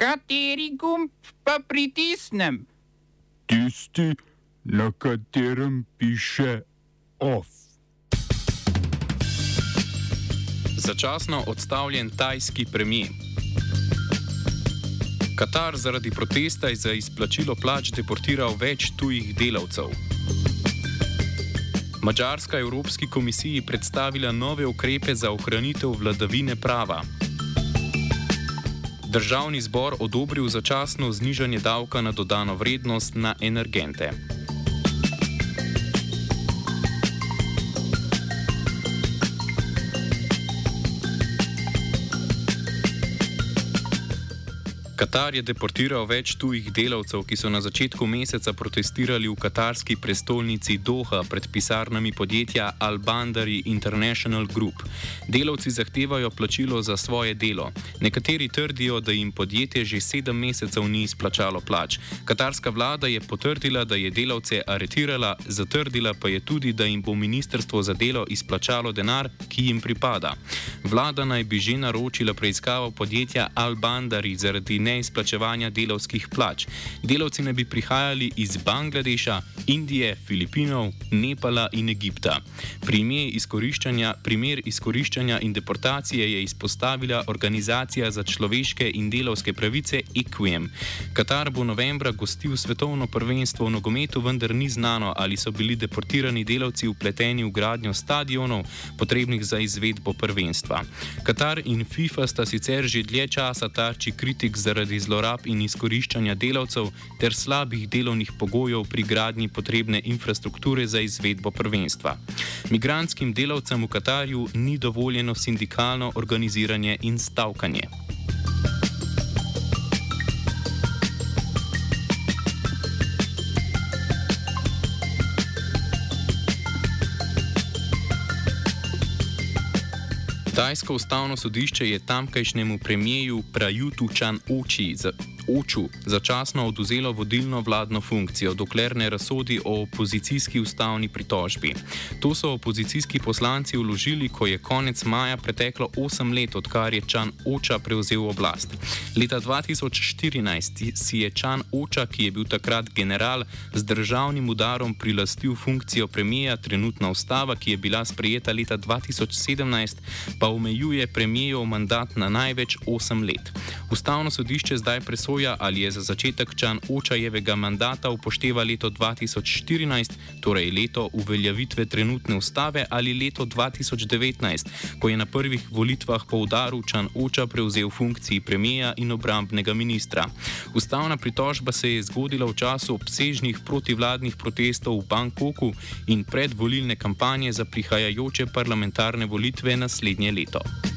Kateri gumb pa pritisnem? Tisti, na katerem piše OF. Začasno odstavljen tajski premijer. Katar zaradi protesta za izplačilo plač deportiral več tujih delavcev. Mačarska Evropski komisiji predstavila nove ukrepe za ohranitev vladavine prava. Državni zbor odobril začasno znižanje davka na dodano vrednost na energente. Katar je deportiral več tujih delavcev, ki so na začetku meseca protestirali v katarski prestolnici Doha pred pisarnami podjetja Al-Bandari International Group. Delavci zahtevajo plačilo za svoje delo. Nekateri trdijo, da jim podjetje že sedem mesecev ni izplačalo plač. Katarska vlada je potrdila, da je delavce aretirala, zatrdila pa je tudi, da jim bo ministrstvo za delo izplačalo denar, ki jim pripada. Vlada naj bi že naročila preiskavo podjetja Al-Bandari zaradi ne neizplačevanja delovskih plač. Delavci naj bi prihajali iz Bangladeša, Indije, Filipinov, Nepala in Egipta. Primer izkoriščanja, primer izkoriščanja in deportacije je izpostavila Organizacija za človeške in delovske pravice Equiem. Katar bo novembra gostil svetovno prvenstvo v nogometu, vendar ni znano, ali so bili deportirani delavci upleteni v gradnjo stadionov, potrebnih za izvedbo prvenstva. Katar in FIFA sta sicer že dlje časa tarči kritik zaradi zaradi zlorab in izkoriščanja delavcev ter slabih delovnih pogojev pri gradnji potrebne infrastrukture za izvedbo prvenstva. Migranskim delavcem v Katarju ni dovoljeno sindikalno organiziranje in stavkanje. Tajsko ustavno sodišče je tamkajšnjemu premijeju Prajutu Čan za, Oču začasno oduzelo vodilno vladno funkcijo, dokler ne razsodi o opozicijski ustavni pritožbi. To so opozicijski poslanci vložili, ko je konec maja preteklo 8 let, odkar je Čan Oča prevzel oblast. Leta 2014 si je Čan Oča, ki je bil takrat general, z državnim udarom prilastil funkcijo premijeja, trenutna ustava, ki je bila sprejeta leta 2017, pa omejuje premijejev mandat na največ 8 let. Ustavno sodišče zdaj presoja, ali je za začetek Čan Očajevega mandata upošteva leto 2014, torej leto uveljavitve trenutne ustave, ali leto 2019, ko je na prvih volitvah po udaru Čan Oča prevzel funkciji premijeja in obrambnega ministra. Ustavna pritožba se je zgodila v času obsežnih protivladnih protestov v Bangkoku in predvolilne kampanje za prihajajoče parlamentarne volitve naslednje leto.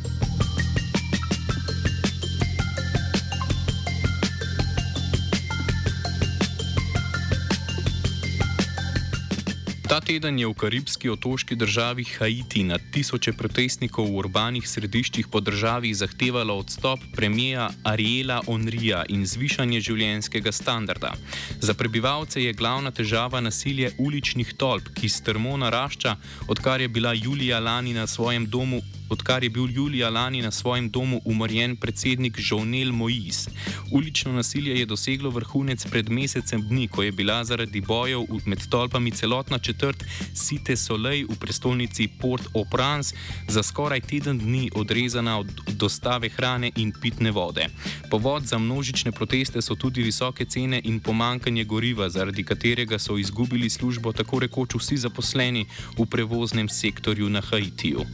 Ta teden je v karibski otoški državi Haiti na tisoče protestnikov v urbanih središčih po državi zahtevalo odstop premijeja Ariela Onrija in zvišanje življenjskega standarda. Za prebivalce je glavna težava nasilje uličnih tolp, ki strmo narašča, odkar je bila Julija lani na svojem domu odkar je bil julija lani na svojem domu umorjen predsednik Žovnel Mois. Ulično nasilje je doseglo vrhunec pred mesecem dni, ko je bila zaradi bojev med tolpami celotna četrt Site Soleil v prestolnici Port-au-Prince za skoraj teden dni odrezana od dostave hrane in pitne vode. Povod za množične proteste so tudi visoke cene in pomankanje goriva, zaradi katerega so izgubili službo tako rekoč vsi zaposleni v prevoznem sektorju na Haitiju.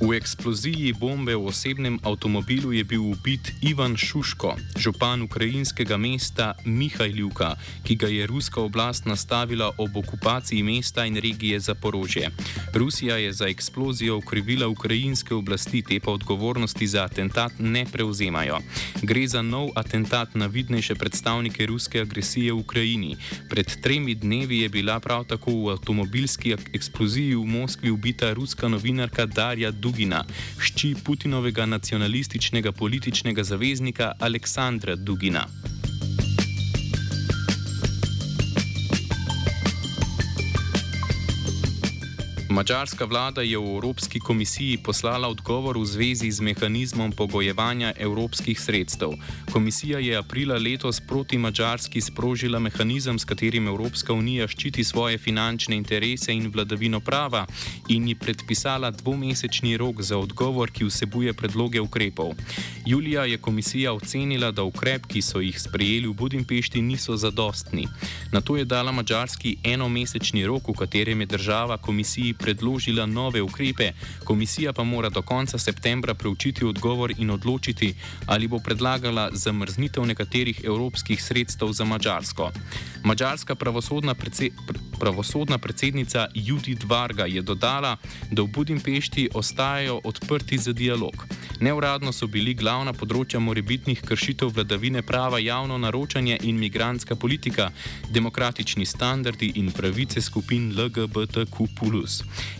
V eksploziji bombe v osebnem avtomobilu je bil ubit Ivan Šuško, župan ukrajinskega mesta Mihajljuka, ki ga je ruska oblast nastavila ob okupaciji mesta in regije Zaporožje. Rusija je za eksplozijo ukrivila ukrajinske oblasti, te pa odgovornosti za atentat ne prevzemajo. Gre za nov atentat na vidnejše predstavnike ruske agresije v Ukrajini. Pred tremi dnevi je bila prav tako v avtomobilski eksploziji v Moskvi ubita ruska novinarka Darja Dugina. Dugina, hči Putinovega nacionalističnega političnega zaveznika Aleksandra Dugina. Mačarska vlada je v Evropski komisiji poslala odgovor v zvezi z mehanizmom pogojevanja evropskih sredstev. Komisija je aprila letos proti Mačarski sprožila mehanizem, s katerim Evropska unija ščiti svoje finančne interese in vladavino prava in ji predpisala dvomesečni rok za odgovor, ki vsebuje predloge ukrepov. Julija je komisija ocenila, da ukrep, ki so jih sprejeli v Budimpešti, niso zadostni. Na to je dala Mačarski enomesečni rok, v katerem je država komisiji predložila nove ukrepe, komisija pa mora do konca septembra preučiti odgovor in odločiti, ali bo predlagala zamrznitev nekaterih evropskih sredstev za Mačarsko. Mačarska pravosodna, predse, pravosodna predsednica Judith Varga je dodala, da v Budimpešti ostajajo odprti za dialog. Neuradno so bili glavna področja morebitnih kršitev vladavine prava javno naročanje in migranska politika, demokratični standardi in pravice skupin LGBTQ.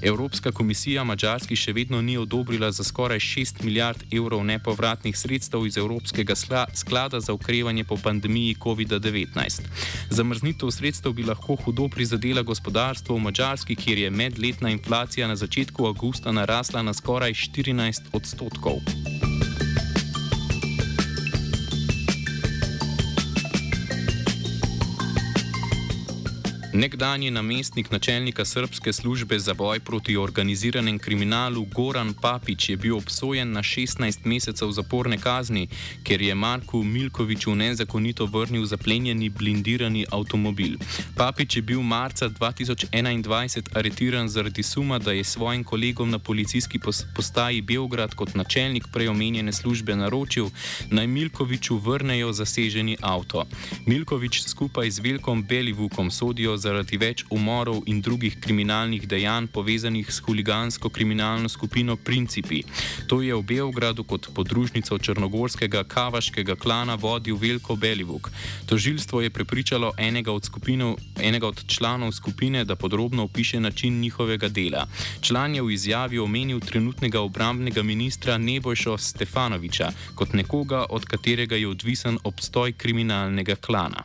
Evropska komisija Mačarski še vedno ni odobrila za skoraj 6 milijard evrov nepovratnih sredstev iz Evropskega sklada za ukrevanje po pandemiji COVID-19. Zamrznitev sredstev bi lahko hudo prizadela gospodarstvo v Mačarski, kjer je medletna inflacija na začetku avgusta narasla na skoraj 14 odstotkov. Nekdanji namestnik načelnika srpske službe za boj proti organiziranem kriminalu Goran Papič je bil obsojen na 16 mesecev zaporne kazni, ker je Marku Milkoviču nezakonito vrnil zaplenjeni blindirani avtomobil. Papič je bil marca 2021 aretiran zaradi suma, da je svojim kolegom na policijski postaji Beograd kot načelnik preomenjene službe naročil, naj Milkoviču vrnejo zaseženi avto. Milkovič skupaj z Vilkom Belivukom sodijo zaradi več umorov in drugih kriminalnih dejanj povezanih s huligansko kriminalno skupino Principi. To je v Beogradu kot podružnico črnogorskega kavaškega klana vodil Veljko Belivuk. Tožilstvo je prepričalo enega od, skupino, enega od članov skupine, da podrobno opiše način njihovega dela. Član je v izjavi omenil trenutnega obrambnega ministra Nebojšo Stefanoviča kot nekoga, od katerega je odvisen obstoj kriminalnega klana.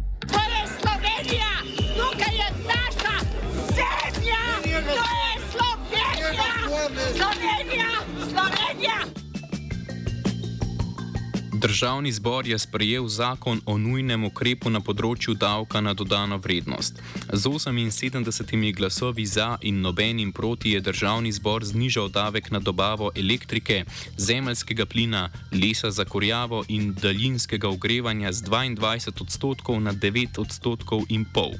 Yeah! Državni zbor je sprejel zakon o nujnem ukrepu na področju davka na dodano vrednost. Z 78 glasovi za in nobenim proti je državni zbor znižal davek na dobavo elektrike, zemeljskega plina, lesa za kurjavo in daljinskega ogrevanja z 22 odstotkov na 9 odstotkov in pol.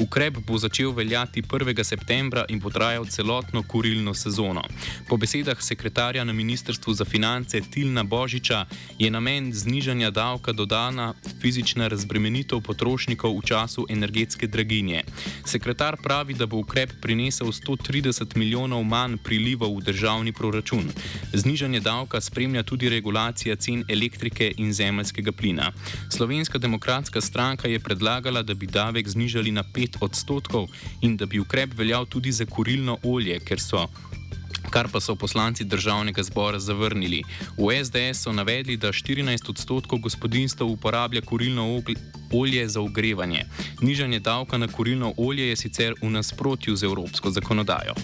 Ukrep bo začel veljati 1. septembra in potrajal celotno kurilno sezono. Po besedah sekretarja na Ministrstvu za finance Tilna Božiča je namen namen znižanja davka dodana fizična razbremenitev potrošnikov v času energetske draginje. Sekretar pravi, da bo ukrep prinesel 130 milijonov manj prilivov v državni proračun. Znižanje davka spremlja tudi regulacija cen elektrike in zemljskega plina. Slovenska demokratska stranka je predlagala, da bi davek znižali na 5 odstotkov in da bi ukrep veljal tudi za kurilno olje, ker so kar pa so poslanci državnega zbora zavrnili. V SDS so navedli, da 14 odstotkov gospodinstv uporablja kurilno olje za ogrevanje. Nižanje davka na kurilno olje je sicer v nasprotju z evropsko zakonodajo.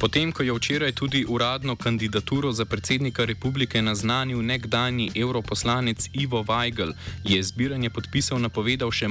Potem, ko je včeraj tudi uradno kandidaturo za predsednika republike naznanil nekdani europoslanec Ivo Weigl, je zbiranje podpisov napovedal še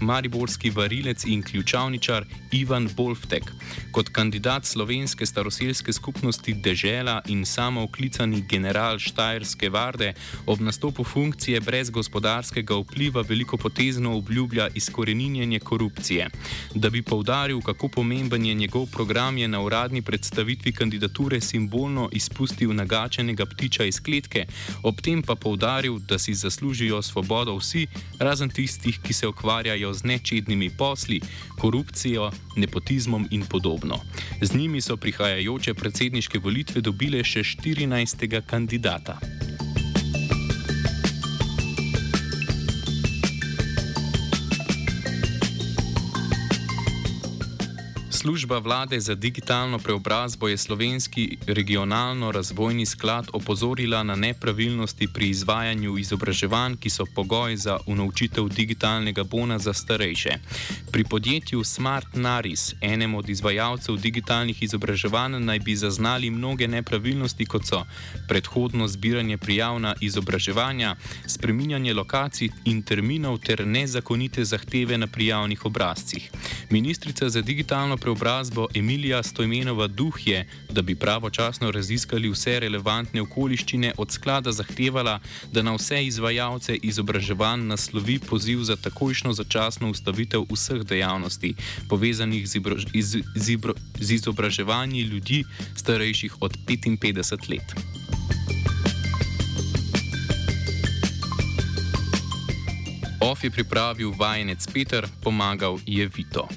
mariborski varilec in ključavničar Ivan Bolftek. Kot kandidat slovenske staroseljske skupnosti Dežela in samooklicani general Štajerske varde ob nastopu funkcije brez gospodarskega vpliva veliko potezno obljublja izkoreninjenje korupcije. Da bi povdaril, kako pomemben je njegov program, je na uradni predstavitvi kandidature simbolno izpustil nagačenega ptiča iz kletke, ob tem pa povdaril, da si zaslužijo svobodo vsi, razen tistih, ki se ukvarjajo z nečednimi posli, korupcijo, nepotizmom in podobno. Z njimi so prihajajoče predsedniške volitve dobile še 14. kandidata. Služba vlade za digitalno preobrazbo je slovenski regionalno razvojni sklad opozorila na nepravilnosti pri izvajanju izobraževanj, ki so pogoj za unovčitev digitalnega bona za starejše. Pri podjetju Smart Naris, enem od izvajalcev digitalnih izobraževanj, naj bi zaznali mnoge nepravilnosti, kot so predhodno zbiranje prijav na izobraževanja, spreminjanje lokacij in terminov ter nezakonite zahteve na prijavnih obrazcih. Ministrica za digitalno preobrazbo preobrazbo Emilija Stojmenova duh je, da bi pravočasno raziskali vse relevantne okoliščine, od sklada zahtevala, da na vse izvajalce izobraževanj naslovi poziv za takojšno začasno ustavitev vseh dejavnosti, povezanih z, z, z, z izobraževanji ljudi starejših od 55 let. OF je pripravil vajenec Peter, pomagal je Vito.